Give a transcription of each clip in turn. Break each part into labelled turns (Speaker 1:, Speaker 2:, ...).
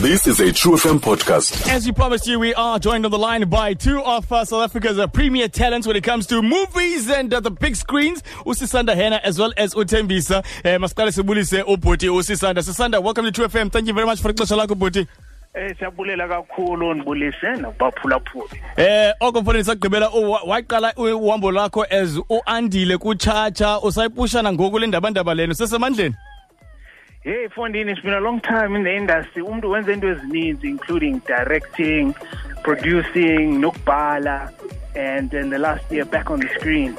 Speaker 1: This is a True FM podcast.
Speaker 2: As we promised you, we are joined on the line by two of uh, South Africa's uh, premier talents when it comes to movies and uh, the big screens. Usisanda Henna as well as Utembisa. Uh, Maskale Sebulise Ubhuti Usisanda. Sisanda, welcome to True FM. Thank you very much for ixesha lakho Ubhuti.
Speaker 3: Eh siyabulela kakhulu nibulise nokubaphulaphula.
Speaker 2: Eh oko mfana sagqibela u- waqala uhambo lakho as uandile kuchacha usayipushana ngoku le ndaba ndaba leno sesemandleni.
Speaker 3: Hey Fondini it's been a long time in the industry. Umuntu wenza into ezininzi including directing, producing, nokubhala and then the last year back on the screen.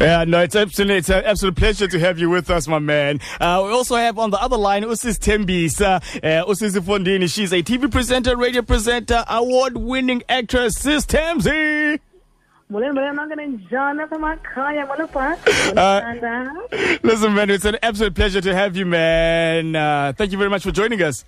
Speaker 2: Yeah, no, it's absolutely it's an absolute pleasure to have you with us, my man. Uh, we also have on the other line Usis Tembisa, uh, Usis Fondini. She's a TV presenter, radio presenter, award-winning actress, Sis Temzi.
Speaker 4: Muleni muleni nonke ninjani apha emakhaya molo bha
Speaker 2: Uh, Listen, man, it's an absolute pleasure to have you, man. Uh, thank you very much for joining us.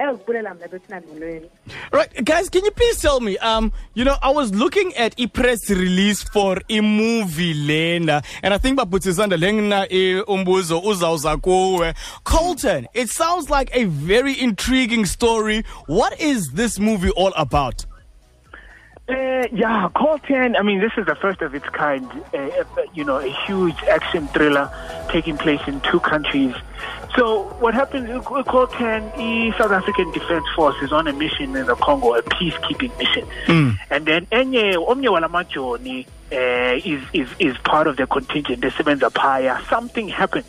Speaker 4: eyokubulela mna bethina molweni
Speaker 2: Right, guys, can you please tell me? Um, you know, I was looking at a press release for a movie lena, and I think babutisanda lena e umbuzo uzawuza kuwe. Coltan, it sounds like a very intriguing story. What is this movie all about?
Speaker 3: Uh, yeah, Coltan, I mean, this is the first of its kind, uh, uh, you know, a huge action thriller taking place in two countries. So what happens, uh, Coltan, the South African Defense Force is on a mission in the Congo, a peacekeeping mission. And then Enye, Omnye Walamajoni uh, is, is, is part of the contingent, the Sevenza Paya. Something happens.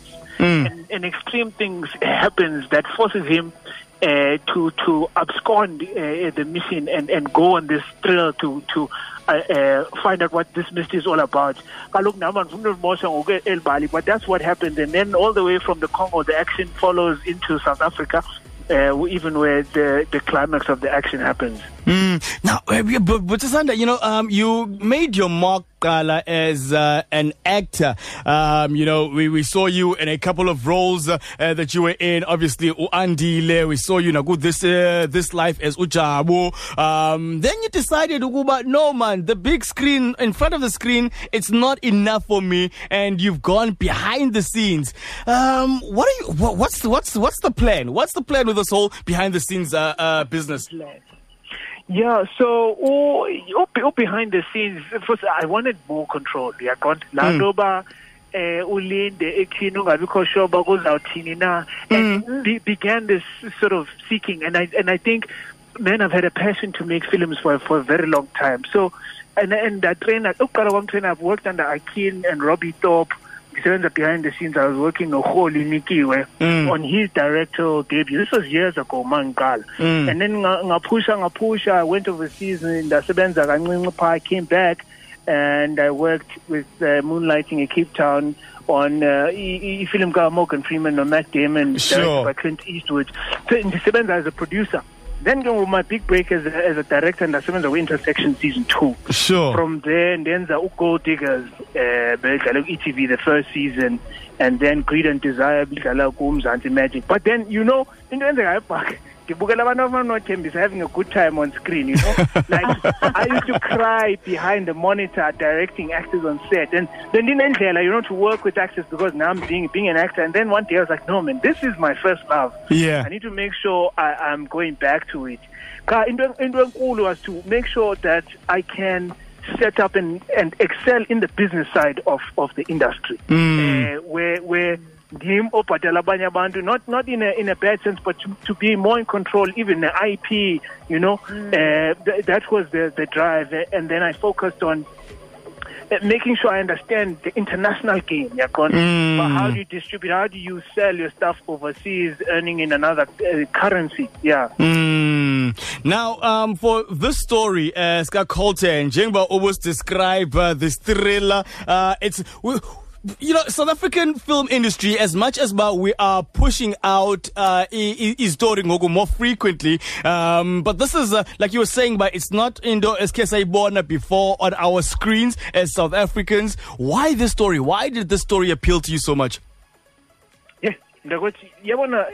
Speaker 3: And, and extreme things happens that forces him uh, to to abscond uh, the mission and, and go on this thrill to to uh, uh, find out what this mystery is all about. But that's what happened. And then all the way from the Congo, the action follows into South Africa, uh, even where the, the climax of the action happens.
Speaker 2: Mm. Now, uh, but, but Sisanda, you know, um, you made your mark as uh, an actor. Um, you know, we, we saw you in a couple of roles uh, uh, that you were in. Obviously, Uandile, we saw you in a good this uh, this life as Ujabu. Um, then you decided, Ukuba, no man, the big screen in front of the screen, it's not enough for me, and you've gone behind the scenes. Um, what are you? What, what's what's what's the plan? What's the plan with this whole behind the scenes uh, uh, business?
Speaker 3: Yeah, so oh, oh, oh, behind the scenes, first I wanted more control. Yeah, got landoba eh ulinde ekhini ungabikho sure uba kuzawuthini na? And be, began this sort of seeking. And I and I think man I've had a passion to make films for for a very long time. So and and that trainer trainer I've worked under Akin and Robbie Thorpe ngisebenza behind the scenes I was working noHoli Nikiwe
Speaker 2: Mm.
Speaker 3: on his directorial debut. This was years ago mangiqala.
Speaker 2: Mm.
Speaker 3: And then nga- ngapusha ngapusha I went overseas ndasebenza kancinci pha I came back and I worked with uh, Moonlighting in Cape Town on uh, film ka Morgan Freeman and Matt Damon
Speaker 2: Sure.
Speaker 3: directed by Clint Eastwood. So ndisebenza as a producer. Then ke my big break as a, as a director ndasebenza ku-Intersexions season two.
Speaker 2: Sure.
Speaker 3: From there, then ndenza uGold Diggers, uh, bedlala ku-ETV the first season, and then Greed and Desire bedlala kuMzansi Magic. But then, you know, in the into eyenzekayo back, ngibukela abantu abanothembisa having a good time on screen, you know? like, I used to cry behind the monitor directing actors on set. And then ndinendlela, you know, to work with actors because now I'm being, being an actor. And then one day I was like, no, man, this is my first love.
Speaker 2: Yeah.
Speaker 3: I need to make sure I, I'm going back to it. Ka into enkulu was to make sure that I can set up and, and excel in the business side of, of the industry. Uh, where where ndim obhatala abanye abantu not not in a in a bad sense but to, to be more in control even the IP you know uh, th- that was the the drive and then I focused on uh, making sure I understand the international game. Yeah, But how do you distribute? How do you sell your stuff overseas, earning in another uh, currency? Yeah.
Speaker 2: Mm. Now, um, for this story, uh, Ska Coltan, Jengba almost describe uh, this thriller. Uh, it's. We, you know, South African film industry, as much as uh, we are pushing out uh, is ngoku more frequently, um, but this is uh, like you were saying, but it's not indo SK born before on our screens as South Africans. Why this story? Why did this story appeal to you so much?
Speaker 3: Yeah. Yabona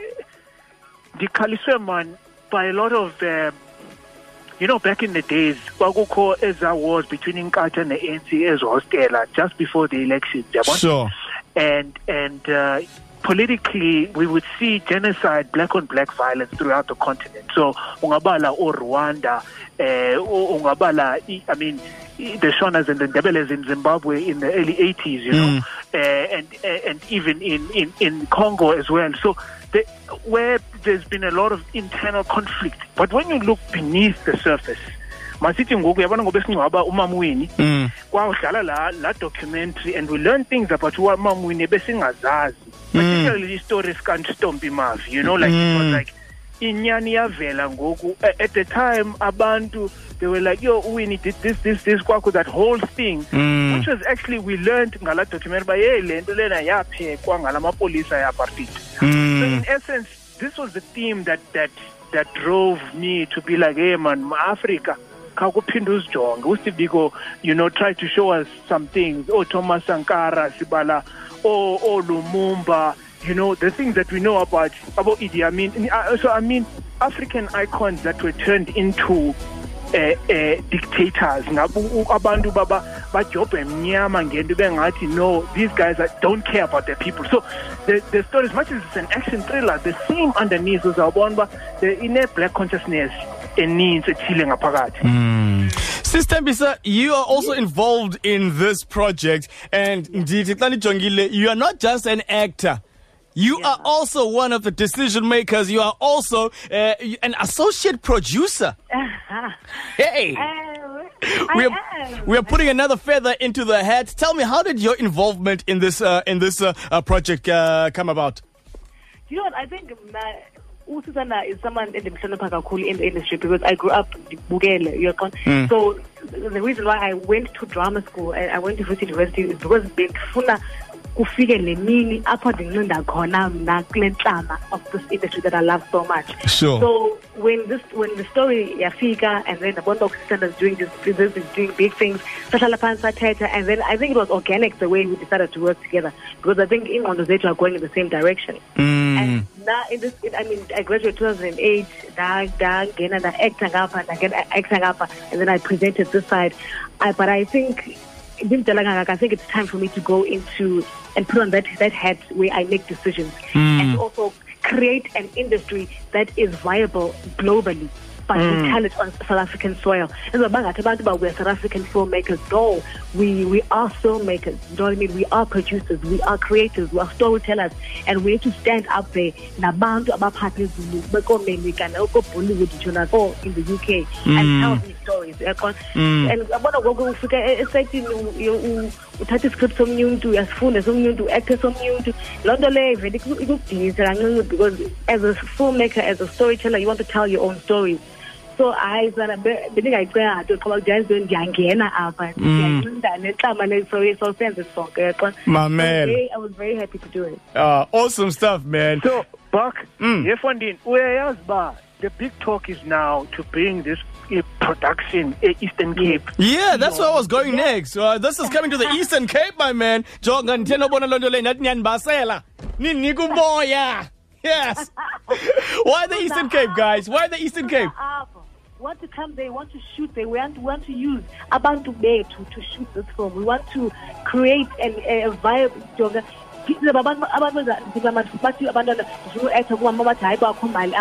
Speaker 3: ndikhaliswe man by a lot of uh, you know back in the days kwakukho eza wars between inkatha ne-ANC ezihostela just before the elections
Speaker 2: Sure.
Speaker 3: and and uh, politically we would see genocide, black on black violence throughout the continent. So ungabala or Rwanda, uh, ungabala, I- I mean, the Shonas and the Ndebeles in Zimbabwe in the early 80s, you know, uh, and uh, and even in, in, in Congo as well. So the, where there's been a lot of internal conflict. But when you look beneath the surface, masithi ngoku yabona ngoba esingcwaba umama Winnie
Speaker 2: Mm.
Speaker 3: kwawudlala la la documentary and we learn things about umama Winnie besingazazi particularly stories kantstompi mavi you know like it was
Speaker 2: Mm.
Speaker 3: like inyani yavela ngoku at the time abantu they were like yo Winnie did this this this kwaku that whole thing
Speaker 2: Mm.
Speaker 3: which was actually we learned ngala documentary ba hey le nto lena yaphekwa ngala mapolisa ya-apartheid so
Speaker 2: Mm.
Speaker 3: in essence, this was the theme that that that drove me to be like, hey man, Africa. khakuphinda uzijonge usteve biko you know try to show us some things oh thomas sankara sibala oh oh lumumba you know the things that we know about about idi amin. Uh, so i mean african icons that were turned into uh, uh, dictators. Abantu baba bajobha emnyama ngento bengathi no these guys are, don't care about their people. So the, the story as much as it's an action thriller the theme underneath uzawubona uba the- ine-black consciousness eninzi ethile ngaphakathi.
Speaker 2: Sister Mbisa, you are also involved in this project, and ndithi xa ndijongile, you are not just an actor. You are also one of the decision makers. You are also uh, an associate producer. Hey, we are, we are putting another feather into the hat. Tell me, how did your involvement in this uh, in this uh, uh, project uh, come about?
Speaker 4: You know what? I think my Ususana is someone endimhlonipha kakhulu in the industry because I grew up Bugele. You're
Speaker 2: Mm.
Speaker 4: So the reason why I went to drama school and I went to University is because kufike le mini apho ndinqinda khona mna kule ntlama of this industry that I love so much.
Speaker 2: Sure.
Speaker 4: So when this when the story yafika and then the abona is doing this, this is doing big things, sahlala phansi sathetha and then I think it was organic the way we decided to work together because I think ingqondo zethu are going in the same direction.
Speaker 2: Mm.
Speaker 4: And now in this, I mean, I graduated 2008. Da da ngena da actor ngapha, da ngena actor ngapha, and then I presented this side. I, but I think, ngimdala I think it's time for me to go into and put on that that hat where I make decisions hmm. and also create an industry that is viable globally. But we tell it on South African soil. And so bangathi abantu uba we're South African filmmakers. No, we we are filmmakers. You know what I mean? We are producers. We are creators. We are storytellers. And we need to stand up there. Nabantu abaphatha izulu bekomelika nakobollywood nje nako in the UK and mm. tell these stories. uyaqonda? Mm. And yabona ngoku ufika e- esayitini u- u- u- uthatha iscript somnye umntu uyasifunda somnye umntu uacte somnye umntu loo nto leyo vele iku- ikudinisa kancinci because as a filmmaker as a storyteller you want to tell your own stories so hayi sana be- bendingayicinga nto qaba ndiyazi ndiyangena apha ndiyancinda nexama leso so senze sonke uyaqonda?
Speaker 2: Mamela.
Speaker 4: I was very- I was very happy to do it
Speaker 2: Uh, awesome stuff, man.
Speaker 3: So, Buck,
Speaker 2: Mm.
Speaker 3: yefondini uyayazi ba the big talk is now to bring this uh, production uh, Eastern Cape.
Speaker 2: Yeah, that's where I was going next. Uh, this is coming to the Eastern Cape, my man. Jonga ndithena ubona loo nto leyo nathi niyanibasela. Ninika umoya. Yes. Why the Eastern Cape, guys? Why the Eastern Cape?
Speaker 4: Want to come there want to shoot we want, want to use abantu bethu to shoot this film. We want to create an, a vibe jonga abantu abantu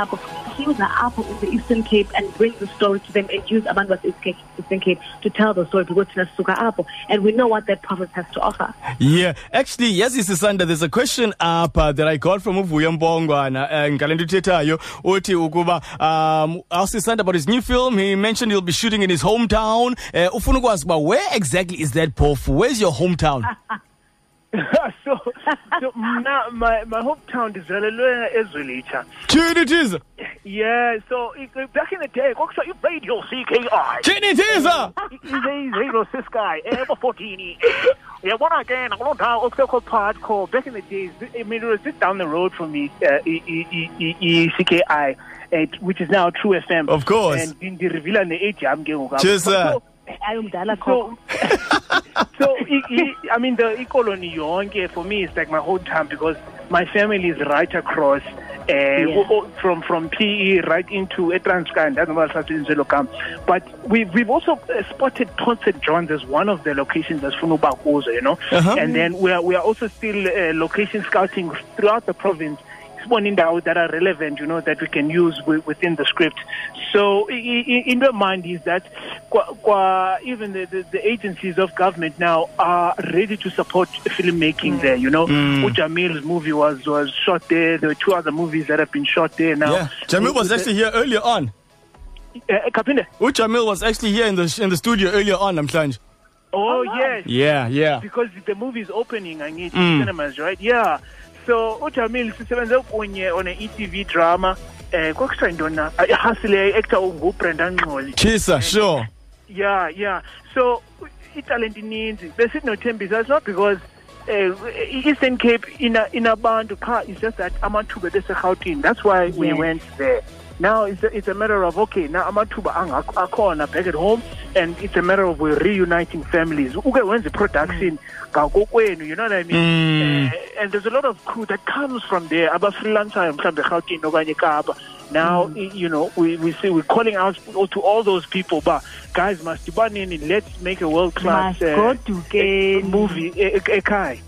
Speaker 4: apho siyuza apho in the eastern cape and bring the story to them and use abantu base eastern cape to tell the story because thina sisuka apho and we know what that province has to offer
Speaker 2: Yeah, actually, yes, this is under. There's a question up uh, that I got from Uvuya Mbongwana and Galendu Tetayo. Uti ukuba um, asked his son about his new film. He mentioned he'll be shooting in his hometown. Uh, ufuna ukwazi uba where exactly is that Pofu? Where's your hometown?
Speaker 3: so, so mna, my my hometown is Zalelwe Ezulita.
Speaker 2: Chini Tiza.
Speaker 3: Yeah, so it, back in the day, kwakusa i-radio CKI.
Speaker 2: Chini Tiza.
Speaker 3: izeyizeyilo sisky ebo 14 uyabona ke nakuloo ndawo okusekho part call back in the days i mean it was just down the road from me uh, i- i- i- i- i-cki uh, which is now true fm
Speaker 2: Of course.
Speaker 3: and ndireveala ne-age yam ke ngoku
Speaker 2: Cheers, sir.
Speaker 3: So- so, so i, i, I mean, the economy yonke for me is like my whole hometown because my family is right across. Uh, from from PE right into eTranskei and that's not But we've we've also uh, spotted St John's as one of the locations as Funubakuza, you know,
Speaker 2: Uh-huh.
Speaker 3: and then we are we are also still uh, location scouting throughout the province. Sibone indawo that are relevant, you know, that we can use within the script. So, in my mind, is that even the, the, the agencies of government now are ready to support filmmaking there. You know, Ujamil's movie was was shot there. There were two other movies that have been shot there now.
Speaker 2: Yeah, Jamil was actually here earlier on.
Speaker 3: Uh, Kapinde?
Speaker 2: Jamil was actually here in the in the studio earlier on. I'm saying.
Speaker 3: Oh yes.
Speaker 2: Yeah, yeah.
Speaker 3: because the movie is opening I need
Speaker 2: Mm.
Speaker 3: cinemas right yeah so uJamil sisebenze kunye on a ETV drama eh kwakuthiwa yintoni na? Ihasile actor nguBrenda Ngxoli
Speaker 2: Chisa, sure.
Speaker 3: yeah yeah so italent ininzi. Besithi nothembisa it's not because uh, Eastern Cape ina inabantu qha it's just that amathuba beseGauteng. That's why we
Speaker 4: Yes.
Speaker 3: went there now it's a, it's a matter of okay now amathuba akhona back at home and it's a matter of we're reuniting families. Uke wenze production ngakokwenu you know what I mean?
Speaker 2: Mm.
Speaker 3: uh, and there's a lot of crew that comes from there abafreelancer mhlambe eGauteng okanye eKapa now mm. i- you know we we say we're calling out to all those people but guys must in let's make a world class
Speaker 4: Masigodukeni.
Speaker 3: Eh, eh, movie e- e- ekhaya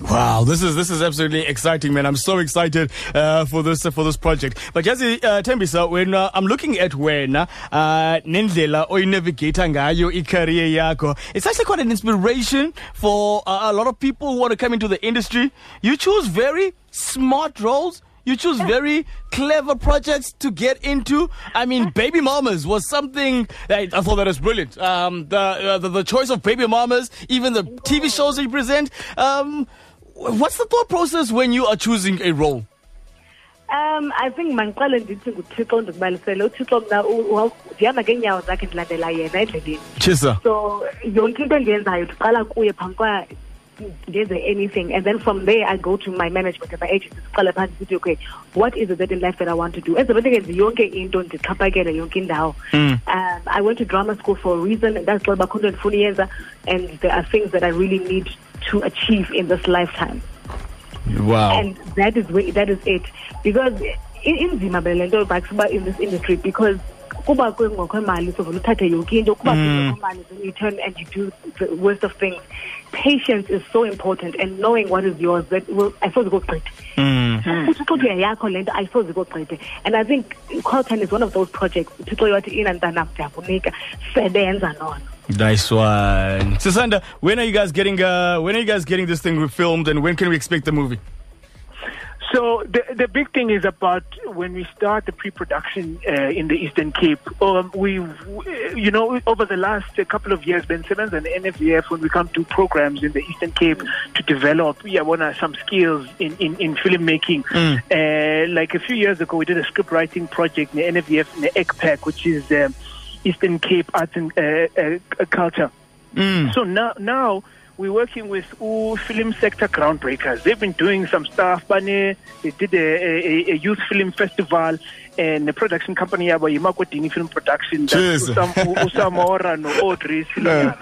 Speaker 2: Wow, this is this is absolutely exciting, man. I'm so excited uh, for this uh, for this project. But Yazi uh, Tembisa, when uh, I'm looking at when uh, nendlela oyinavigate ngayo i-career yakho, it's actually quite an inspiration for uh, a lot of people who want to come into the industry. You choose very smart roles. You choose very clever projects to get into. I mean, Baby Mamas was something I, I thought that was brilliant. Um, the, uh, the the choice of Baby Mamas, even the TV shows you present. Um, what's the thought process when you are choosing a role?
Speaker 4: Um, I think mangiqale ndithi nguThixo ndikubalisele uThixo mna ndihamba ngeenyawo zakhe ndilandela yena endleleni so yonke into endiyenzayo ndiqala kuye phambi ndenze anything. And then from there i go to my management and my agency siqale phantsi sithi okay what is it that in life that i want to do? Enze ndingenzi yonke into ndixhaphakele yonke indawo. Um, i went to drama school for a reason ndazixela uba khonto ndifuna uyenza and there are things that i really need to achieve in this lifetime.
Speaker 2: Wow.
Speaker 4: and that is where, that is it. Because i- inzima bele nto bakuba in this industry because kuba kungekho sovele uthathe yonke into kuba kungekho then you turn and you do the worst of things patience is so important and knowing what is yours that will ayisoze kogqithe uthi uxuthi yayakho le nto ayisoze kogqithe and i think Coltan is one of those projects uthixo yathi ina mntanam ndiyakunika sebenza nono.
Speaker 2: Nice one. Sisanda, when are you guys getting uh, when are you guys getting this thing filmed and when can we expect the movie?
Speaker 3: So the the big thing is about when we start the pre-production uh, in the Eastern Cape. Um, we, you know, over the last uh, couple of years, Ben Simmons and NFVF, when we come to programs in the Eastern Cape to develop, yeah, one some skills in in, in filmmaking. Uh, like a few years ago, we did a script writing project in the NFVF in the ECPAC, which is um, Eastern Cape Arts and uh, uh, Culture. So now, now we're working with all film sector groundbreakers. They've been doing some stuff. Bane, uh, they did a, a, a youth film festival and the production company yabo yimakotini film production. Usam- Usamora no Audrey. Yeah,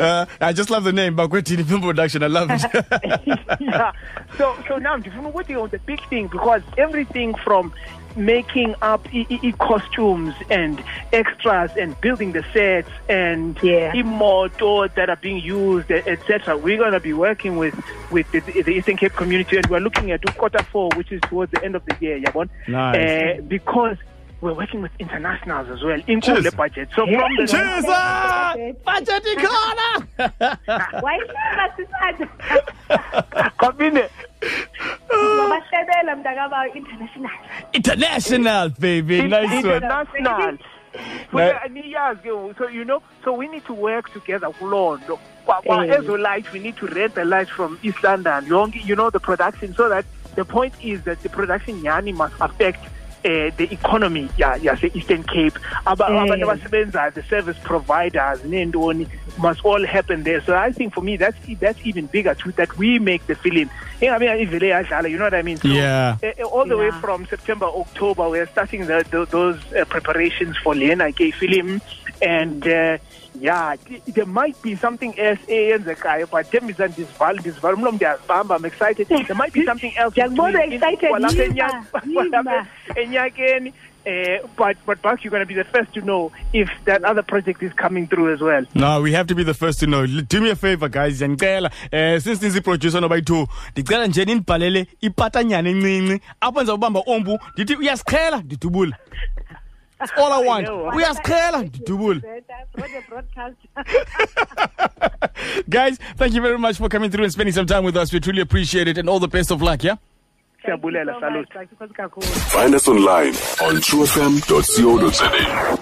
Speaker 2: Uh, I just love the name Bakwetini Film Production. I love it.
Speaker 3: yeah. So so now ndifuna ukuthi on the big thing because everything from making up i- i- i- costumes and extras and building the sets and
Speaker 4: Yeah.
Speaker 3: imoto that are being used etc we're going to be working with with the, the Eastern Cape community and we're looking at quarter four which is towards the end of the year yabon
Speaker 2: Nice.
Speaker 3: uh, because we're working with internationals as well in
Speaker 2: Cheers.
Speaker 3: the budget so from the
Speaker 2: Cheers! ah! Budget corner!
Speaker 4: sisade
Speaker 3: Kabine.
Speaker 4: international
Speaker 2: International, baby. Nice one.
Speaker 3: international
Speaker 2: Na-
Speaker 3: niyazi ke so you know so we need to work together kuloo nto Kwa- kwa
Speaker 4: Eh.
Speaker 3: ezo lights we need to rent the lights from east london you know the production so that the point is that the production yani must affect uh, the economy ya- yase-eastern cape. Aba-
Speaker 4: Eh.
Speaker 3: abantu abasebenzayo the service providers neentoni must all happen there. So i think for me that's that's even bigger too that we make the film ingabe ivele yadlala you know what i mean? So,
Speaker 2: Yeah.
Speaker 3: uh, all the way from september october we're starting the, the, those uh, preparations for lena k film. And uh, yeah there might be something else eyenzekayo but thembisa ndisivala ndisivala umlomo ndiyazibamba i'm excited there might be something else
Speaker 4: Ndiyakubona
Speaker 3: between-
Speaker 4: excited,
Speaker 3: kwalapha
Speaker 4: yiva,
Speaker 3: enya-
Speaker 4: yiva.
Speaker 3: enyakeni uh, but but Buck, you're going to be the first to know if that other project is coming through as well.
Speaker 2: No, we have to be the first to know. Do me a favor guys, ndiyacela eh since niziproducer noba yi-two ndicela nje nindibhalele ipatanyana encinci apho ndizawubamba ombu ndithi uyasiqhela ndidubula That's all I want.
Speaker 3: know.
Speaker 2: Uyasiqhela ndidubula.
Speaker 4: Roger broadcast.
Speaker 2: Guys, thank you very much for coming through and spending some time with us. We truly appreciate it and all the best of luck, yeah?
Speaker 3: Siyabulela, salute.
Speaker 4: Thank you so much.
Speaker 1: Find us online on truefm.co.za.